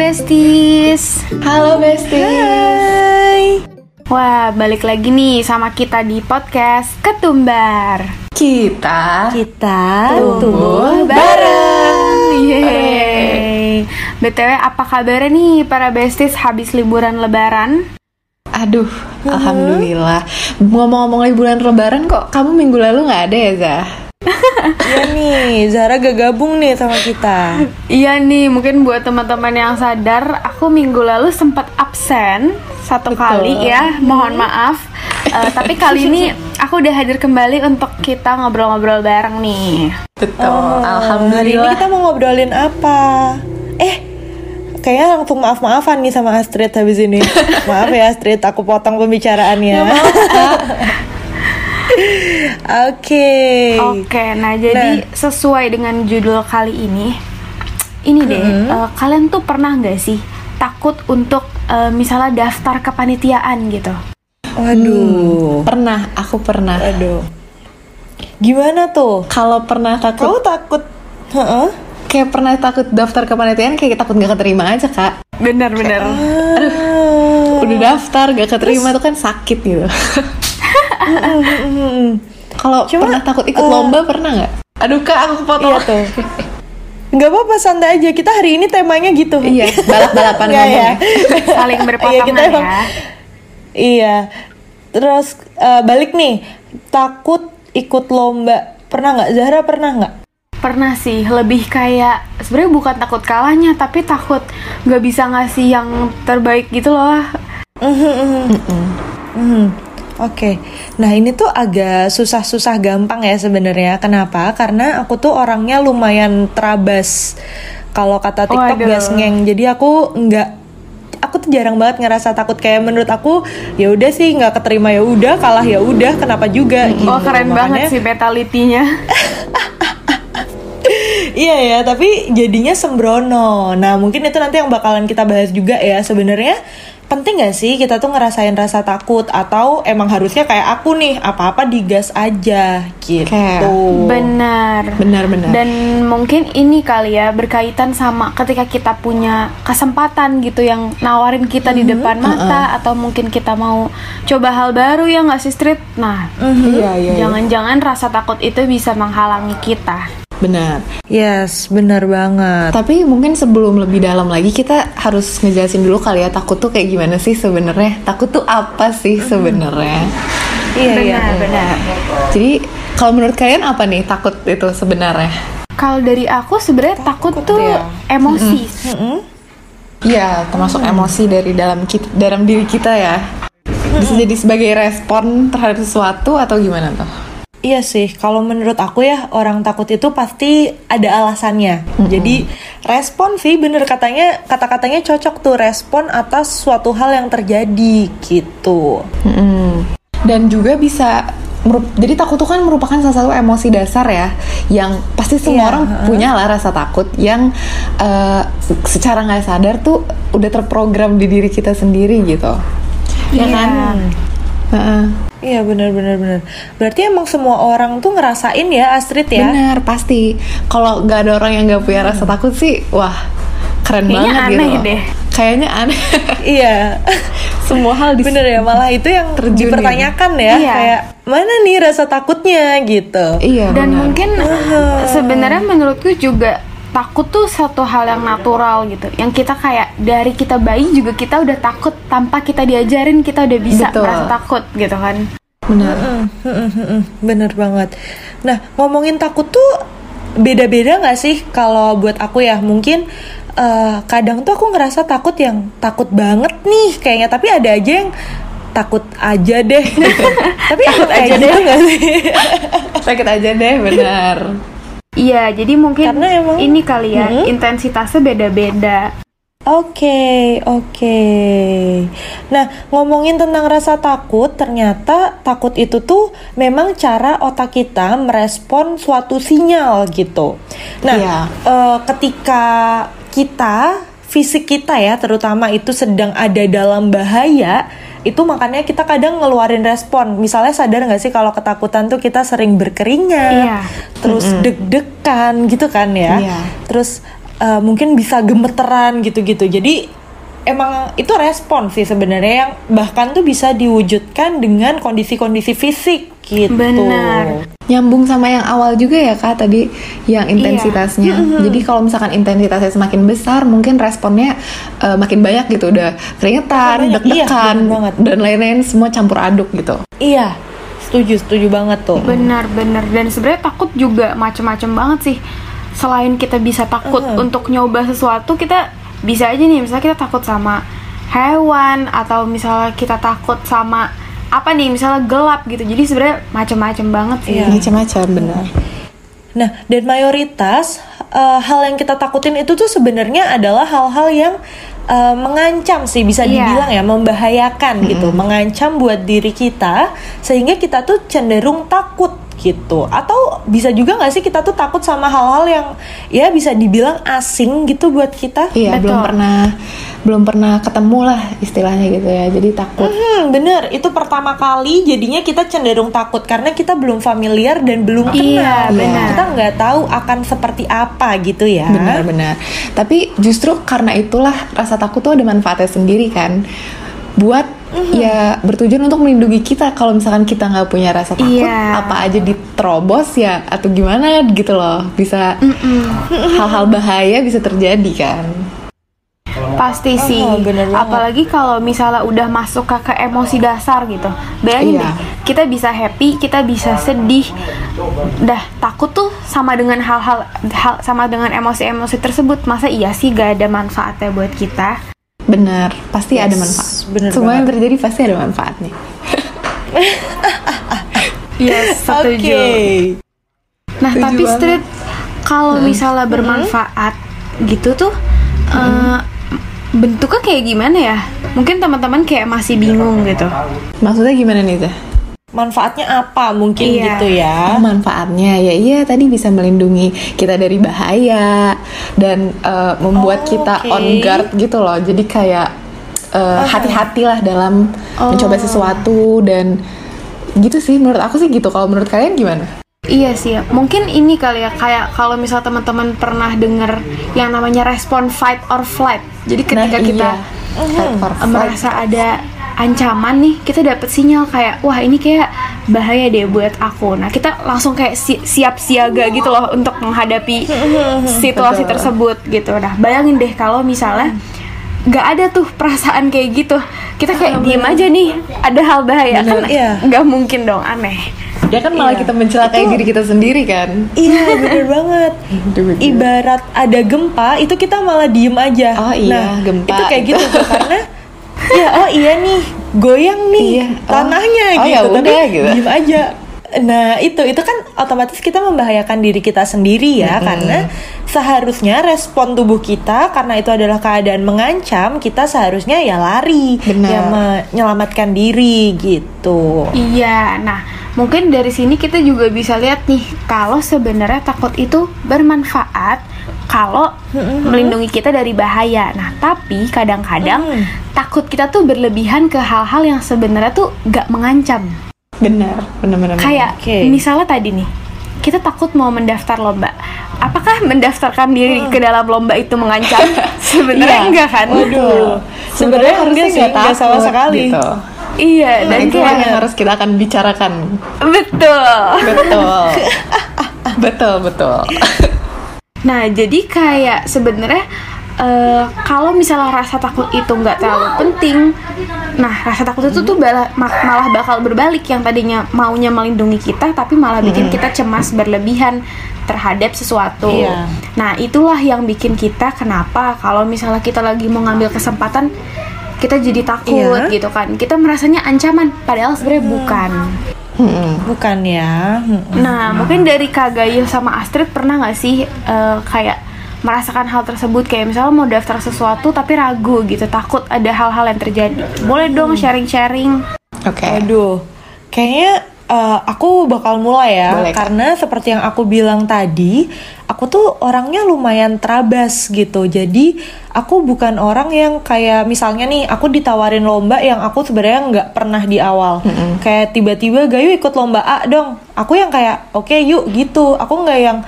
besties. Halo besties. Hai. Wah, balik lagi nih sama kita di podcast Ketumbar. Kita Kita tumbuh bareng. Yeay. BTW apa kabarnya nih para besties habis liburan lebaran? Aduh, alhamdulillah. Ngomong-ngomong liburan lebaran kok kamu minggu lalu nggak ada ya, Zah? Iya nih, Zara gak gabung nih sama kita. Iya nih, mungkin buat teman-teman yang sadar, aku minggu lalu sempat absen satu kali ya, mohon maaf. Eh, tapi kali ini aku udah hadir kembali untuk kita ngobrol-ngobrol bareng nih. Betul. Oh, Hari ini alhamdulillah. kita mau ngobrolin apa? Eh, kayaknya langsung maaf-maafan nih sama Astrid habis ini. Maaf ya Astrid, aku potong pembicaraannya. Oke. Oke, nah jadi sesuai dengan judul kali ini, ini deh, eh, kalian tuh pernah nggak sih takut untuk eh, misalnya daftar kepanitiaan gitu? Waduh. Pernah, aku pernah. Waduh. Gimana tuh? Kalau pernah takut, Kamu takut? Heeh. kayak pernah takut daftar kepanitiaan kayak takut gak keterima aja kak. Bener-bener. Ah. Udah daftar gak keterima tuh kan sakit gitu. Kalau Cuma, pernah takut ikut eh, lomba pernah nggak? Aduh kak, aku potong. Iya tuh. Nggak apa-apa santai aja. Kita hari ini temanya gitu. Iya, balap-balapan Nggak ya? ya. Saling Iya, berpotongan kita emang- ya. Iya. Terus eh, balik nih, takut ikut lomba. Pernah nggak? Zahra pernah nggak? Pernah sih, lebih kayak sebenarnya bukan takut kalahnya, tapi takut nggak bisa ngasih yang terbaik gitu loh. Hmm, Oke. Nah ini tuh agak susah-susah gampang ya sebenarnya. Kenapa? Karena aku tuh orangnya lumayan terabas. Kalau kata TikTok gak sengeng. Jadi aku nggak aku tuh jarang banget ngerasa takut kayak menurut aku ya udah sih nggak keterima ya udah kalah ya udah kenapa juga gitu. Oh keren banget Makanya- sih mentalitinya. Iya ya, tapi jadinya sembrono. Nah, mungkin itu nanti yang bakalan kita bahas juga ya. Sebenarnya penting gak sih kita tuh ngerasain rasa takut atau emang harusnya kayak aku nih, apa-apa digas aja gitu. Kayak, Benar. Benar-benar. Dan mungkin ini kali ya berkaitan sama ketika kita punya kesempatan gitu yang nawarin kita di depan mata atau mungkin kita mau coba hal baru ya nggak sih Street. Nah, Iya, iya, iya. jangan-jangan rasa takut itu bisa menghalangi kita. Benar. Yes, benar banget. Tapi mungkin sebelum lebih dalam lagi kita harus ngejelasin dulu kali ya takut tuh kayak gimana sih sebenarnya? Takut tuh apa sih sebenarnya? Iya, iya. benar, benar. Jadi kalau menurut kalian apa nih takut itu sebenarnya? Kalau dari aku sebenarnya takut, tuh ya. emosi. Iya, termasuk emosi dari dalam kita, dalam diri kita ya. Bisa jadi sebagai respon terhadap sesuatu atau gimana tuh? Iya sih, kalau menurut aku ya orang takut itu pasti ada alasannya. Jadi respon sih bener katanya kata-katanya cocok tuh respon atas suatu hal yang terjadi gitu. Mm-mm. Dan juga bisa jadi takut itu kan merupakan salah satu emosi dasar ya yang pasti semua Iya, orang punya lah rasa takut yang se- secara nggak sadar tuh udah terprogram di diri kita sendiri gitu ya Iya. kan Heeh. Iya bener-bener bener. Berarti emang semua orang tuh ngerasain ya Astrid ya. benar pasti kalau nggak ada orang yang nggak punya rasa takut sih wah keren Kayaknya banget aneh gitu loh. deh. kayaknya aneh Iya. semua hal di Bener ya malah itu yang Terjun dipertanyakan ya Iya. kayak mana nih rasa takutnya gitu. iya Dan benar. mungkin sebenarnya menurutku juga takut tuh satu hal yang natural gitu. Yang kita kayak dari kita bayi juga kita udah takut tanpa kita diajarin kita udah bisa Betul. merasa takut gitu kan. benar Bener banget. Nah ngomongin takut tuh beda-beda nggak sih kalau buat aku ya mungkin eh, kadang tuh aku ngerasa takut yang takut banget nih kayaknya tapi ada aja yang takut aja deh gitu. tapi takut aja deh nggak sih sakit aja deh benar Iya, jadi mungkin Karena emang- ini kali ya intensitasnya beda-beda. Oke, oke. Nah, ngomongin tentang rasa takut, ternyata takut itu tuh memang cara otak kita merespon suatu sinyal gitu. Nah, Iya. eh, ketika kita fisik kita ya, terutama itu sedang ada dalam bahaya, itu makanya kita kadang ngeluarin respon. Misalnya sadar nggak sih kalau ketakutan tuh kita sering berkeringat, Iya. terus deg-degan gitu kan ya. Iya. Terus uh, mungkin bisa gemeteran gitu-gitu. Jadi emang itu respon sih sebenarnya yang bahkan tuh bisa diwujudkan dengan kondisi-kondisi fisik gitu. Benar. Nyambung sama yang awal juga ya kak tadi yang intensitasnya. Jadi kalau misalkan intensitasnya semakin besar, mungkin responnya uh, makin banyak gitu. Udah keringetan, Iya, deg-degan, banget. dan lain-lain semua campur aduk gitu. Iya, setuju setuju banget tuh. Benar-benar dan sebenarnya takut juga macem-macem banget sih. Selain kita bisa takut Uh-huh. untuk nyoba sesuatu, kita bisa aja nih misalnya kita takut sama hewan atau misalnya kita takut sama apa nih misalnya gelap gitu. Jadi sebenarnya macem-macem banget sih. Iya. Macam-macam benar. Nah, dan mayoritas uh, hal yang kita takutin itu tuh sebenarnya adalah hal-hal yang uh, mengancam sih bisa Iya. dibilang ya membahayakan gitu, mengancam buat diri kita sehingga kita tuh cenderung takut gitu. Atau bisa juga nggak sih kita tuh takut sama hal-hal yang ya bisa dibilang asing gitu buat kita? Iya, Betul. belum pernah belum pernah ketemu lah istilahnya gitu ya. Jadi takut. Hmm, bener. Itu pertama kali jadinya kita cenderung takut karena kita belum familiar dan belum kenal. Iya, benar. Kita nggak tahu akan seperti apa gitu ya. Benar-benar. Tapi justru karena itulah rasa takut tuh ada manfaatnya sendiri kan. Buat ya bertujuan untuk melindungi kita kalau misalkan kita nggak punya rasa takut Iya. apa aja diterobos ya atau gimana gitu loh bisa hal-hal bahaya bisa terjadi kan Pasti sih. Oh, bener banget. Apalagi kalau misalnya udah masuk ke, ke emosi dasar gitu. Bayangin Iya. deh, kita bisa happy, kita bisa sedih. Dah takut tuh sama dengan hal-hal hal- sama dengan emosi-emosi tersebut. Masa iya sih gak ada manfaatnya buat kita? benar pasti ada Yes, manfaat bener semua yang terjadi pasti ada manfaatnya Yes, setuju. Nah, Setuju tapi banget. street kalau misalnya bermanfaat gitu tuh eh, bentuknya kayak gimana ya? Mungkin teman-teman kayak masih bingung gitu. maksudnya gimana nih teh Manfaatnya apa mungkin Iya. gitu ya? Oh, manfaatnya ya iya tadi bisa melindungi kita dari bahaya dan eh, membuat Oh, kita oke. on guard gitu loh jadi kayak eh, hati-hatilah dalam mencoba sesuatu dan gitu sih menurut aku sih gitu kalau menurut kalian gimana Iya sih, mungkin ini kali ya kayak kalau misal teman-teman pernah denger yang namanya respon fight or flight. Jadi ketika Nah, kita iya. Or eh, flight. merasa ada ancaman nih, kita dapat sinyal kayak wah ini kayak bahaya deh buat aku. Nah kita langsung kayak si- siap siaga gitu loh untuk menghadapi situasi Betul. tersebut gitu. Nah bayangin deh kalau misalnya nggak ada tuh perasaan kayak gitu, kita kayak diem aja nih ada hal bahaya kan Iya. nggak mungkin dong aneh. ya kan malah Iya. kita mencelakai Itu- diri kita sendiri kan Iya bener banget. Bener. Ibarat ada gempa itu kita malah diem aja. Oh iya, nah, gempa. Itu kayak gitu tuh karena ya oh iya nih goyang nih Iya, oh. tanahnya Oh, gitu. ya Tapi udah, gitu. diem aja. Nah itu itu kan otomatis kita membahayakan diri kita sendiri ya karena seharusnya respon tubuh kita karena itu adalah keadaan mengancam kita seharusnya ya lari Benar. ya menyelamatkan diri gitu. Iya, nah mungkin dari sini kita juga bisa lihat nih kalau sebenarnya takut itu bermanfaat kalau melindungi kita dari bahaya. Nah, tapi kadang-kadang Hmm. takut kita tuh berlebihan ke hal-hal yang sebenarnya tuh gak mengancam. benar benar-benar Kayak Oke. misalnya tadi nih, kita takut mau mendaftar lomba. Apakah mendaftarkan diri ke dalam lomba itu mengancam? sebenarnya Iya. enggak kan? Waduh. Sebenarnya harusnya nggak enggak sama takut, sekali. gitu. Iya, dan dan itulah kayak yang harus kita akan bicarakan betul. betul betul betul Nah, jadi kayak sebenarnya eh, kalau misalnya rasa takut itu nggak terlalu penting, nah rasa takut itu tuh bala- ma- malah bakal berbalik yang tadinya maunya melindungi kita, tapi malah bikin kita cemas berlebihan terhadap sesuatu. Iya. Nah, itulah yang bikin kita kenapa kalau misalnya kita lagi mau ngambil kesempatan kita jadi takut Iya. gitu kan. Kita merasanya ancaman, padahal sebenarnya bukan. Bukan ya. Mm-mm. Nah, mungkin dari Kak sama Astrid pernah nggak sih eh, kayak merasakan hal tersebut kayak misalnya mau daftar sesuatu tapi ragu gitu, takut ada hal-hal yang terjadi. Boleh dong sharing-sharing. oke Aduh, kayaknya eh, aku bakal mulai ya, Boleh, karena seperti yang aku bilang tadi, aku tuh orangnya lumayan terabas gitu. Jadi aku bukan orang yang kayak misalnya nih, aku ditawarin lomba yang aku sebenarnya nggak pernah di awal. Kayak tiba-tiba Gayu ikut lomba A dong, aku yang kayak oke yuk gitu. Aku nggak yang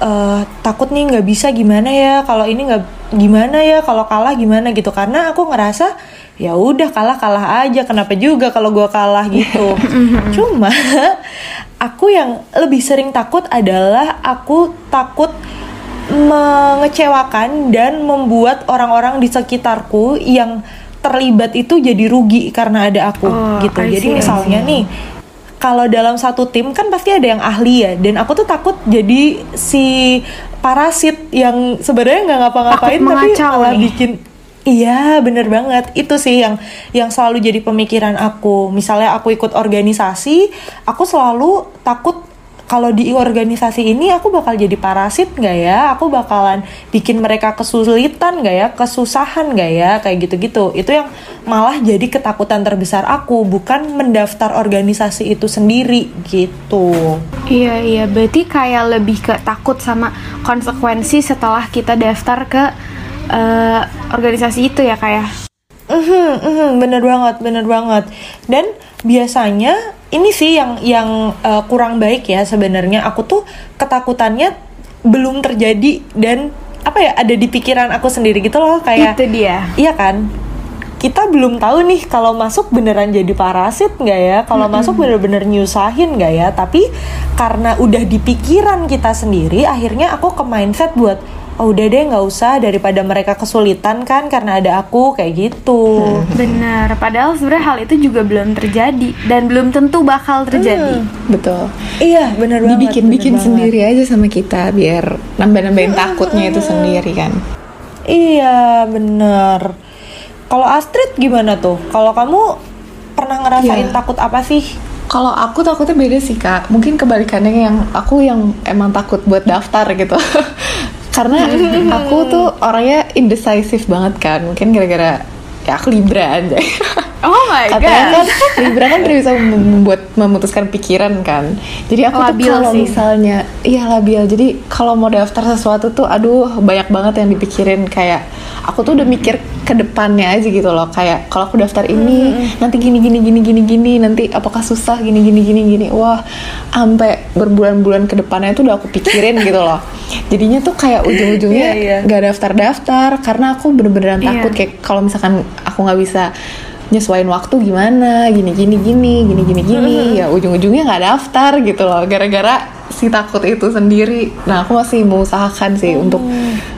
eh, takut nih nggak bisa gimana ya kalau ini nggak gimana ya kalau kalah gimana gitu. Karena aku ngerasa ya udah kalah kalah aja. Kenapa juga kalau gua kalah gitu? Cuma aku yang lebih sering takut adalah aku takut mengecewakan dan membuat orang-orang di sekitarku yang terlibat itu jadi rugi karena ada aku Oh, gitu. I Jadi see, misalnya nih kalau dalam satu tim kan pasti ada yang ahli ya. Dan aku tuh takut jadi si parasit yang sebenarnya nggak ngapa-ngapain tapi malah nih. bikin Iya bener banget. Itu sih yang yang selalu jadi pemikiran aku. Misalnya aku ikut organisasi aku selalu takut kalau di organisasi ini aku bakal jadi parasit nggak ya? Aku bakalan bikin mereka kesulitan nggak ya? Kesusahan nggak ya? Kayak gitu-gitu. Itu yang malah jadi ketakutan terbesar aku bukan mendaftar organisasi itu sendiri gitu. Iya iya, berarti kayak lebih ke takut sama konsekuensi setelah kita daftar ke eh, organisasi itu ya kayak. Mhm, mhm, bener banget, bener banget. Dan biasanya ini sih yang yang uh, kurang baik ya sebenarnya. Aku tuh ketakutannya belum terjadi dan apa ya ada di pikiran aku sendiri gitu loh kayak. Itu dia. Iya kan. Kita belum tahu nih kalau masuk beneran jadi parasit nggak ya? Kalau masuk bener-bener nyusahin nggak ya? Tapi karena udah di pikiran kita sendiri, akhirnya aku ke mindset buat oh udah deh nggak usah daripada mereka kesulitan kan karena ada aku kayak gitu. Benar, padahal sebenarnya hal itu juga belum terjadi dan belum tentu bakal terjadi. Betul. Iya bener banget. Dibikin-bikin bener banget. sendiri aja sama kita biar nambah-nambahin takutnya itu sendiri kan. Iya bener. Kalau Astrid gimana tuh? Kalau kamu pernah ngerasain Iya. takut apa sih? Kalau aku takutnya beda sih kak. Mungkin kebalikannya yang aku yang emang takut buat daftar gitu. Karena aku tuh orangnya indecisive banget kan. Mungkin gara-gara ya aku libra aja. Oh my Katanya kan god. Libra kan tidak bisa membuat memutuskan pikiran kan. Jadi aku Labil tuh kalau misalnya iya labil. Jadi kalau mau daftar sesuatu tuh aduh banyak banget yang dipikirin kayak aku tuh udah mikir ke depannya aja gitu loh. Kayak kalau aku daftar ini nanti gini gini gini gini gini nanti apakah susah gini gini gini gini. Wah, sampai berbulan-bulan ke depannya itu udah aku pikirin gitu loh. Jadinya tuh kayak ujung-ujungnya Iya, iya. nggak daftar-daftar karena aku bener-beneran Iya. takut kayak kalau misalkan aku nggak bisa nyesuaiin waktu gimana gini gini gini gini gini gini ya ujung-ujungnya nggak daftar gitu loh gara-gara si takut itu sendiri nah aku masih mengusahakan sih untuk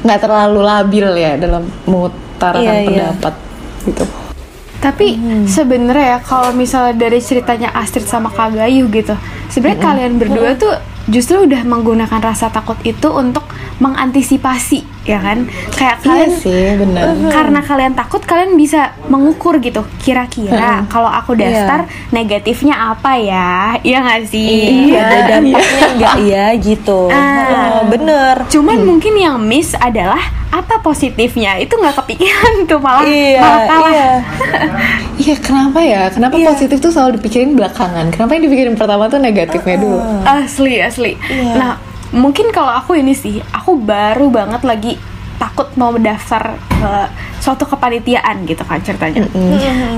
nggak terlalu labil ya dalam mengutarakan Iya, iya. pendapat gitu Tapi sebenarnya ya kalau misalnya dari ceritanya Astrid sama Kak Gayu gitu, sebenarnya kalian berdua tuh justru udah menggunakan rasa takut itu untuk mengantisipasi, ya kan? Kayak iya kalian sih bener karena kalian takut kalian bisa mengukur gitu kira-kira kalau aku daftar negatifnya apa ya iya nggak sih Iya, ada dampaknya enggak ya gitu. Ah. Bener. cuman mungkin yang miss adalah apa positifnya? Itu nggak kepikiran tuh malah Iya, malah kalah. iya. iya kenapa ya? Kenapa positif tuh selalu dipikirin belakangan? Kenapa yang dipikirin pertama tuh negatifnya dulu? Asli asli. Iya. nah mungkin kalau aku ini sih aku baru banget lagi takut mau mendaftar ke suatu kepanitiaan gitu kan ceritanya.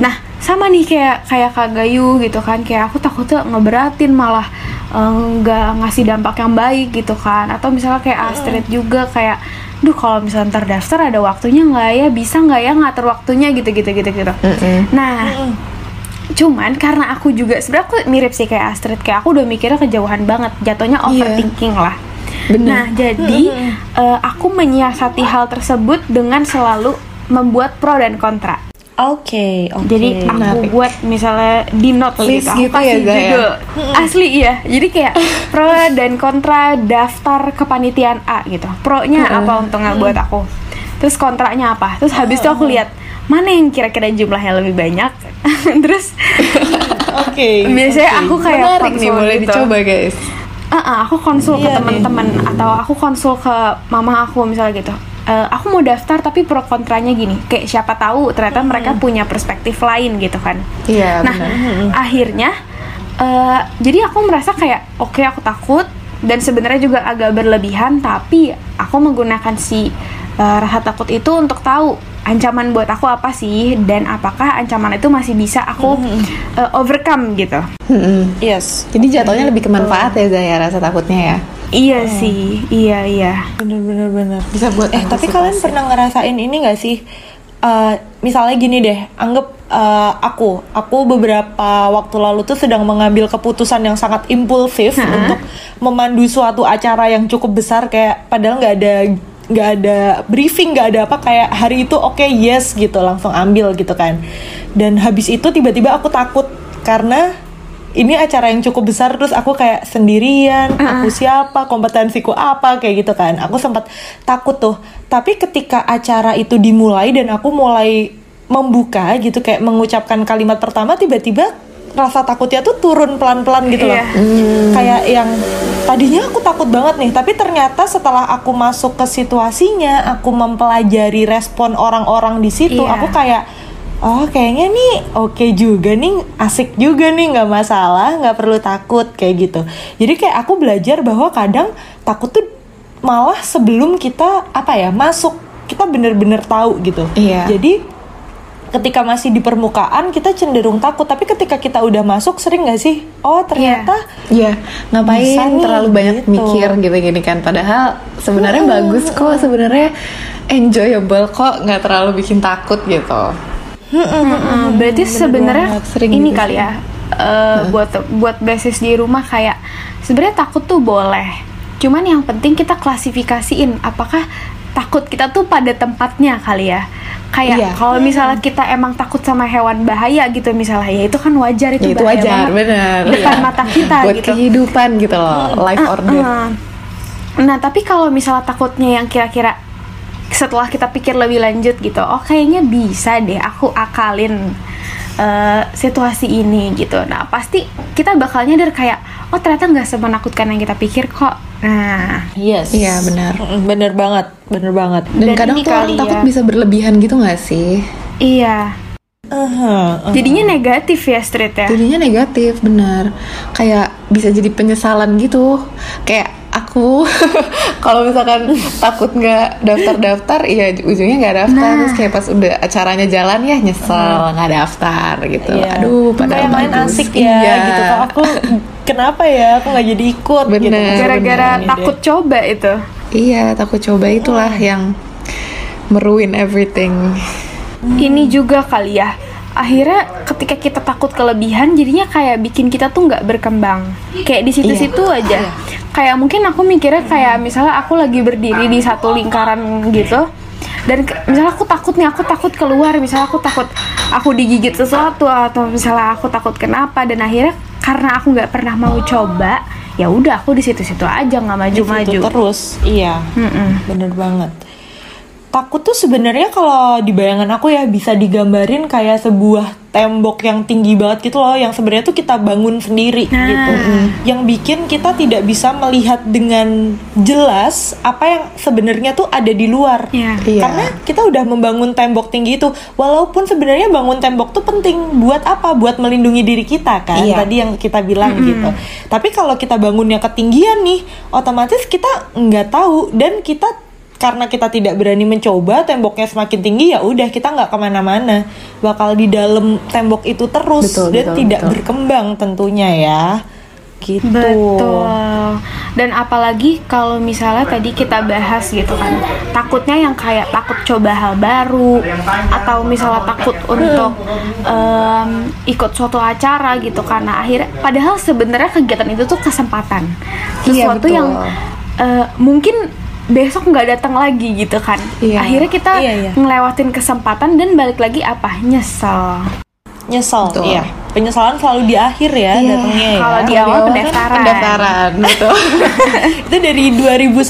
Nah sama nih kayak kayak kak Gayu gitu kan kayak aku takutnya ngeberatin malah eh, nggak ngasih dampak yang baik gitu kan. Atau misalnya kayak Astrid juga kayak duh kalau misalnya ntar daftar ada waktunya nggak ya? Bisa nggak ya ngatur waktunya? Gitu gitu gitu gitu. Nah cuman karena aku juga sebenarnya aku mirip sih kayak Astrid. Kayak aku udah mikirnya kejauhan banget jatuhnya overthinking lah Bener. nah jadi eh, aku menyiasati hal tersebut dengan selalu membuat pro dan kontra Oke, oke. jadi aku Menarik. buat misalnya di notes List gitu, gitu ya, kasih Zaya? judul. Asli iya. Jadi kayak pro dan kontra daftar kepanitiaan A gitu. Pro-nya apa untungnya buat aku. Terus kontranya apa? Terus habis itu aku lihat mana yang kira-kira jumlahnya lebih banyak. Terus Oke. biasanya aku kayak menarik nih boleh gitu. dicoba guys Ah, ah, aku konsul ke Iya teman-teman atau aku konsul ke mama aku misalnya gitu. Eh, aku mau daftar tapi pro kontranya gini. Kayak siapa tahu ternyata mereka punya perspektif lain gitu kan. iya nah, bener akhirnya eh, jadi aku merasa kayak oke aku takut dan sebenarnya juga agak berlebihan tapi aku menggunakan si eh, rasa takut itu untuk tahu ancaman buat aku apa sih dan apakah ancaman itu masih bisa aku eh, overcome gitu. Mm-mm. Yes. jadi jatuhnya lebih ke manfaat ya Zaya rasa takutnya ya Iya sih, iya iya. bener bener bener Bisa buat eh tapi kalian pernah ngerasain ini gak sih Eh, misalnya gini deh anggap eh, aku aku beberapa waktu lalu tuh sedang mengambil keputusan yang sangat impulsif untuk memandu suatu acara yang cukup besar kayak padahal nggak ada nggak ada briefing nggak ada apa kayak hari itu oke yes gitu langsung ambil gitu kan. Dan habis itu tiba-tiba aku takut karena ini acara yang cukup besar terus aku kayak sendirian aku siapa kompetensiku apa kayak gitu kan. Aku sempat takut tuh. Tapi ketika acara itu dimulai dan aku mulai membuka gitu kayak mengucapkan kalimat pertama tiba-tiba rasa takutnya tuh turun pelan-pelan gitu loh Iya. kayak yang tadinya aku takut banget nih tapi ternyata setelah aku masuk ke situasinya aku mempelajari respon orang-orang di situ Iya. aku kayak oh kayaknya nih oke juga nih asik juga nih nggak masalah nggak perlu takut kayak gitu jadi kayak aku belajar bahwa kadang takut tuh malah sebelum kita apa ya masuk kita bener-bener tahu gitu Iya. jadi ketika masih di permukaan kita cenderung takut. Tapi ketika kita udah masuk sering nggak sih? Oh ternyata Iya, ngapain Bisa nih, terlalu banyak gitu. mikir gitu-gini kan? Padahal sebenarnya bagus kok, sebenarnya enjoyable kok, nggak terlalu bikin takut gitu. Mm, berarti sebenarnya ini gitu kali ya eh, buat buat basis di rumah kayak sebenarnya takut tuh boleh. Cuman yang penting kita klasifikasiin apakah takut kita tuh pada tempatnya kali ya. Kayak Iya. kalau misalnya kita emang takut sama hewan bahaya gitu misalnya ya itu kan wajar itu, Ya, itu wajar, bener depan iya. mata kita Buat gitu. kehidupan gitu loh, life or death Heeh. Nah, tapi kalau misalnya takutnya yang kira-kira setelah kita pikir lebih lanjut gitu, oh kayaknya bisa deh aku akalin eh, situasi ini gitu. Nah, pasti kita bakal nyadar kayak, oh ternyata nggak semenakutkan yang kita pikir kok. Nah, yes Iya, benar. Bener banget bener banget Dan, Dan kadang tuh orang kali takut ya. bisa berlebihan gitu gak sih? iya. Aha, Jadinya negatif ya street ya. Jadinya negatif, benar. Kayak bisa jadi penyesalan gitu. Kayak aku kalau misalkan takut nggak daftar-daftar, iya ujungnya nggak daftar. Nah. Terus kayak pas udah acaranya jalan ya nyesel nggak daftar gitu. Iya. Aduh, padahal yang lain asik ya Iya. gitu kok aku kenapa ya aku nggak jadi ikut gitu. Gara-gara Ini takut coba itu. Iya, takut coba itulah yang meruin everything. ini juga kali ya akhirnya ketika kita takut kelebihan jadinya kayak bikin kita tuh nggak berkembang. Kayak di situ-situ aja. Kayak mungkin aku mikirnya kayak misalnya aku lagi berdiri di satu lingkaran gitu dan ke- misalnya aku takut nih aku takut keluar misalnya aku takut aku digigit sesuatu atau misalnya aku takut kenapa dan akhirnya karena aku nggak pernah mau coba ya udah aku di situ-situ aja nggak maju-maju. Terus iya. Mm-mm. bener banget takut tuh sebenarnya kalau di bayangan aku ya bisa digambarin kayak sebuah tembok yang tinggi banget gitu loh yang sebenarnya tuh kita bangun sendiri Nah. gitu yang bikin kita tidak bisa melihat dengan jelas apa yang sebenarnya tuh ada di luar Iya. Iya. karena kita udah membangun tembok tinggi itu walaupun sebenarnya bangun tembok tuh penting buat apa buat melindungi diri kita kan Iya. tadi yang kita bilang gitu tapi kalau kita bangunnya ketinggian nih otomatis kita nggak tahu dan kita karena kita tidak berani mencoba temboknya semakin tinggi ya udah kita nggak ke mana-mana bakal di dalam tembok itu terus Betul, dan betul, tidak betul. berkembang tentunya ya gitu Betul. Dan apalagi kalau misalnya tadi kita bahas gitu kan, takutnya yang kayak takut coba hal baru atau misalnya takut untuk em, ikut suatu acara gitu karena akhirnya padahal sebenarnya kegiatan itu tuh kesempatan. Iya, Sesuatu betul. yang eh, mungkin besok nggak datang lagi gitu kan. Iya. Akhirnya kita Iya, iya. ngelewatin kesempatan dan balik lagi apa? Nyesel. nyesel Betul. iya penyesalan selalu di akhir ya Iya. datangnya ya Kalau di awal kan pendaftaran. pendaftaran betul itu dari 2010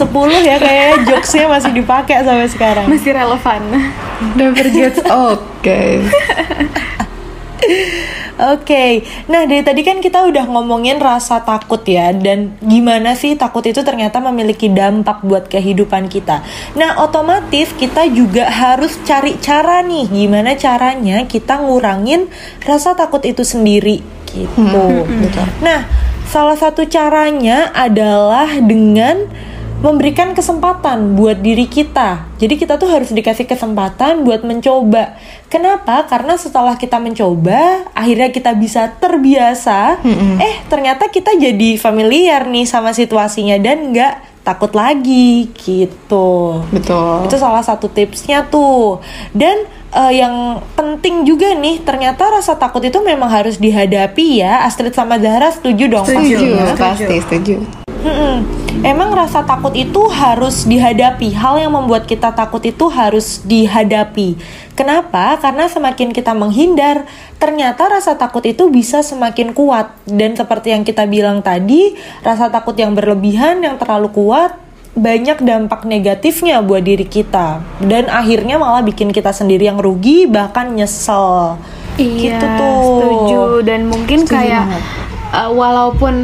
ya kayaknya jokesnya masih dipakai sampai sekarang Masih relevan. never gets old guys Oke, nah dari tadi kan kita udah ngomongin rasa takut ya Dan gimana sih takut itu ternyata memiliki dampak buat kehidupan kita. Nah otomatis kita juga harus cari cara nih Gimana caranya kita ngurangin rasa takut itu sendiri gitu. Betul. Nah salah satu caranya adalah dengan memberikan kesempatan buat diri kita. Jadi kita tuh harus dikasih kesempatan buat mencoba. Kenapa? Karena setelah kita mencoba, akhirnya kita bisa terbiasa. Eh, ternyata kita jadi familiar nih sama situasinya dan nggak takut lagi gitu. Betul. Itu salah satu tipsnya tuh. Dan eh, yang penting juga nih, ternyata rasa takut itu memang harus dihadapi ya. Astrid sama Zahra setuju dong setuju, pastinya. pasti setuju. Mm-mm. Emang rasa takut itu harus dihadapi. Hal yang membuat kita takut itu harus dihadapi. Kenapa? Karena semakin kita menghindar, ternyata rasa takut itu bisa semakin kuat. Dan seperti yang kita bilang tadi, rasa takut yang berlebihan, yang terlalu kuat, banyak dampak negatifnya buat diri kita. Dan akhirnya malah bikin kita sendiri yang rugi, bahkan nyesel. Iya, gitu tuh. setuju dan mungkin Setuju kayak banget. uh, walaupun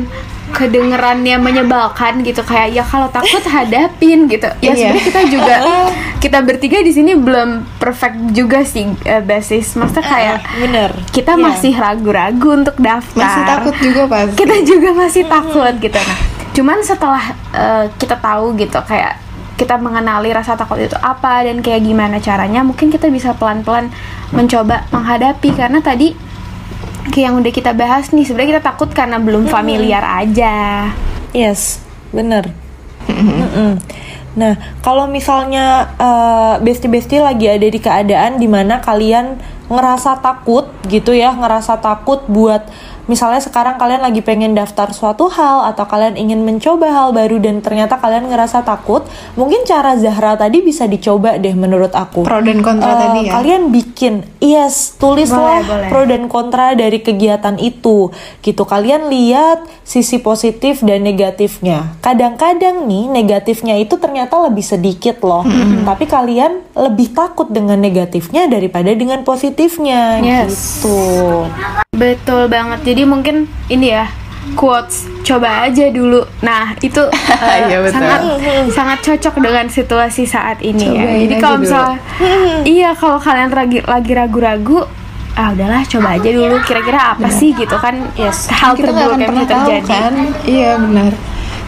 kedengerannya menyebalkan gitu kayak ya kalau takut hadapin gitu. Ya Iya. sebenarnya kita juga kita bertiga di sini belum perfect juga sih uh, basis. Maksudnya kayak Bener. kita Iya. masih ragu-ragu untuk daftar. Masih takut juga pasti. Kita juga masih takut gitu. Nah, cuman setelah uh, kita tahu gitu kayak kita mengenali rasa takut itu apa dan kayak gimana caranya, mungkin kita bisa pelan-pelan mencoba menghadapi karena tadi kayak yang udah kita bahas nih sebenarnya kita takut karena belum familiar aja. Yes, bener. Nah, kalau misalnya eh, bestie-bestie lagi ada di keadaan di mana kalian ngerasa takut gitu ya, ngerasa takut buat misalnya sekarang kalian lagi pengen daftar suatu hal atau kalian ingin mencoba hal baru dan ternyata kalian ngerasa takut, mungkin cara Zahra tadi bisa dicoba deh menurut aku. Pro dan kontra Eh, tadi ya. Kalian bikin, yes, tulislah Boleh, boleh. pro dan kontra dari kegiatan itu gitu kalian lihat sisi positif dan negatifnya kadang-kadang nih negatifnya itu ternyata lebih sedikit loh tapi kalian lebih takut dengan negatifnya daripada dengan positifnya Yes. gitu Betul banget. Jadi mungkin ini ya quotes coba aja dulu. Nah, itu uh, Iya, betul. sangat sangat cocok dengan situasi saat ini ya. Cobain Jadi kalau misalnya iya kalau kalian lagi lagi ragu-ragu ah udahlah coba aja dulu kira-kira apa sih gitu kan Yes. hal kita terburuk akan yang pernah bisa terjadi kan. Iya benar.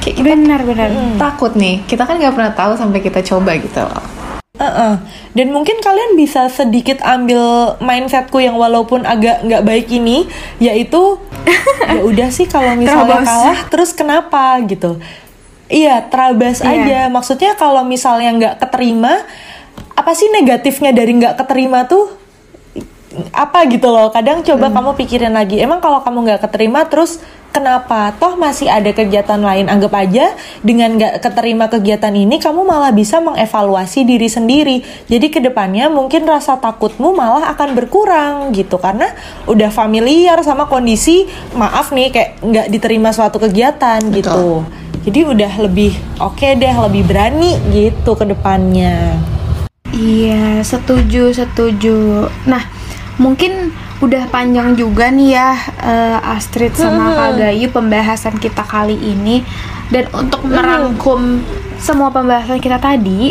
Kayak kita benar benar takut nih. Kita kan nggak pernah tahu sampai kita coba gitu loh. Uh-uh. Dan mungkin kalian bisa sedikit ambil mindsetku yang walaupun agak nggak baik ini, yaitu ya udah sih kalau misalnya kalah, terus kenapa gitu? Iya, terabas Iya. aja. Maksudnya kalau misalnya nggak keterima, apa sih negatifnya dari nggak keterima tuh? apa gitu loh kadang coba kamu pikirin lagi emang kalau kamu nggak keterima terus kenapa? Toh masih ada kegiatan lain anggap aja dengan nggak keterima kegiatan ini kamu malah bisa mengevaluasi diri sendiri. Jadi ke depannya mungkin rasa takutmu malah akan berkurang gitu karena udah familiar sama kondisi maaf nih kayak nggak diterima suatu kegiatan gitu. Jadi udah lebih oke deh lebih berani gitu ke depannya Iya, setuju, setuju. Nah, mungkin udah panjang juga nih ya eh, Astrid sama Kak Gayu pembahasan kita kali ini. Dan untuk merangkum semua pembahasan kita tadi,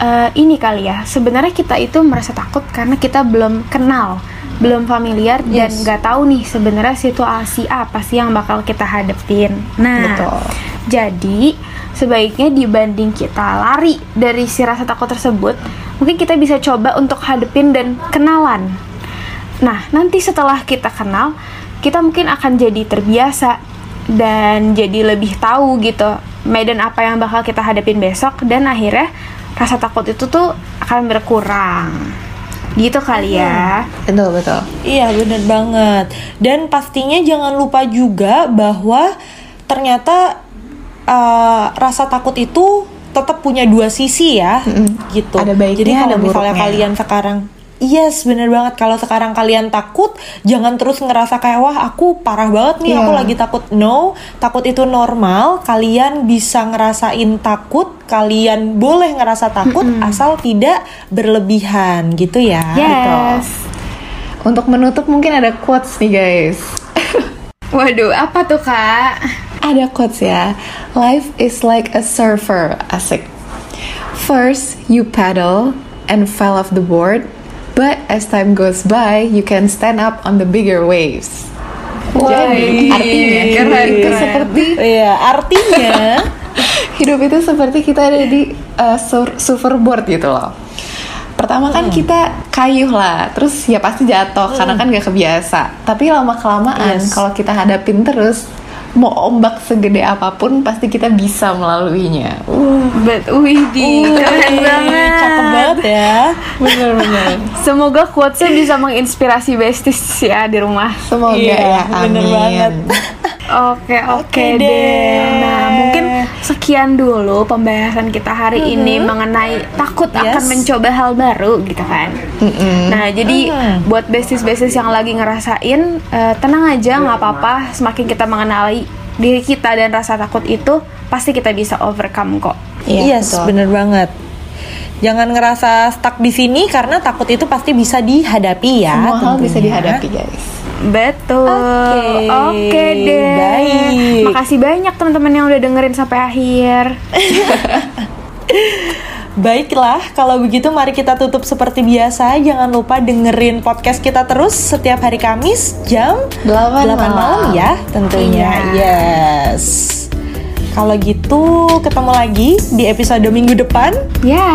eh, ini kali ya. Sebenarnya kita itu merasa takut karena kita belum kenal, belum familiar dan Yes. nggak tahu nih sebenarnya situasi apa sih yang bakal kita hadepin. Nah, Betul. jadi sebaiknya dibanding kita lari dari si rasa takut tersebut, mungkin kita bisa coba untuk hadepin dan kenalan. Nah, nanti setelah kita kenal, kita mungkin akan jadi terbiasa dan jadi lebih tahu gitu medan apa yang bakal kita hadapin besok dan akhirnya rasa takut itu tuh akan berkurang. Gitu kali ya. Betul betul. Iya bener banget Dan pastinya jangan lupa juga bahwa ternyata uh, rasa takut itu tetap punya dua sisi ya Mm-mm. gitu. Ada baiknya, Jadi kalau ada misalnya buruknya. kalian sekarang Yes, bener banget. Kalau sekarang kalian takut, jangan terus ngerasa kayak wah aku parah banget nih, Iya. aku lagi takut. No, takut itu normal. Kalian bisa ngerasain takut, kalian boleh ngerasa takut asal tidak berlebihan, gitu ya. Yes. Untuk menutup mungkin ada quotes nih guys. Waduh, apa tuh kak? Ada quotes ya. Life is like a surfer, asik. First, you paddle and fell off the board, but as time goes by, you can stand up on the bigger waves. Jadi, Wih, artinya keren, itu seperti Iya, artinya hidup itu seperti kita ada di uh, sur- surfboard gitu loh. Pertama kan kita kayuh lah, terus ya pasti jatuh karena kan gak kebiasa. Tapi lama kelamaan Yes. kalau kita hadapin terus, mau ombak segede apa pun pasti kita bisa melaluinya. Uh, Bet, wih di keren banget. Cakep banget ya. bener-bener. Semoga quotesnya bisa menginspirasi besties ya di rumah. Semoga Iya, ya, amin. bener banget. Oke oke deh. deh. Nah mungkin sekian dulu pembahasan kita hari ini mengenai takut akan Mm-hmm. Yes. mencoba hal baru gitu kan. Nah jadi Mm. buat besties-besties yang lagi ngerasain eh, tenang aja nggak apa-apa. Semakin kita mengenali diri kita dan rasa takut itu pasti kita bisa overcome kok. Iya, yes, betul. bener banget. Jangan ngerasa stuck di sini karena takut itu pasti bisa dihadapi ya. Semua hal bisa dihadapi guys. Betul. Oke, Oke deh. baik. Makasih banyak teman-teman yang udah dengerin sampai akhir. Baiklah, kalau begitu mari kita tutup seperti biasa. Jangan lupa dengerin podcast kita terus setiap hari Kamis jam 8 malam malam. ya tentunya. Iya. Yes. Kalau gitu ketemu lagi di episode minggu depan Ya.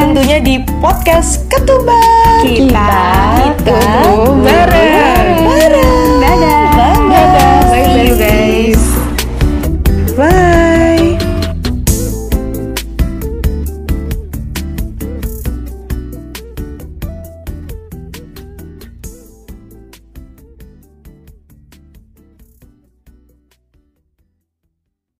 tentunya di podcast Ketumbar. Kita, Kita tumbuh bareng. Lebaran. Dadah. Dadah. Dadah.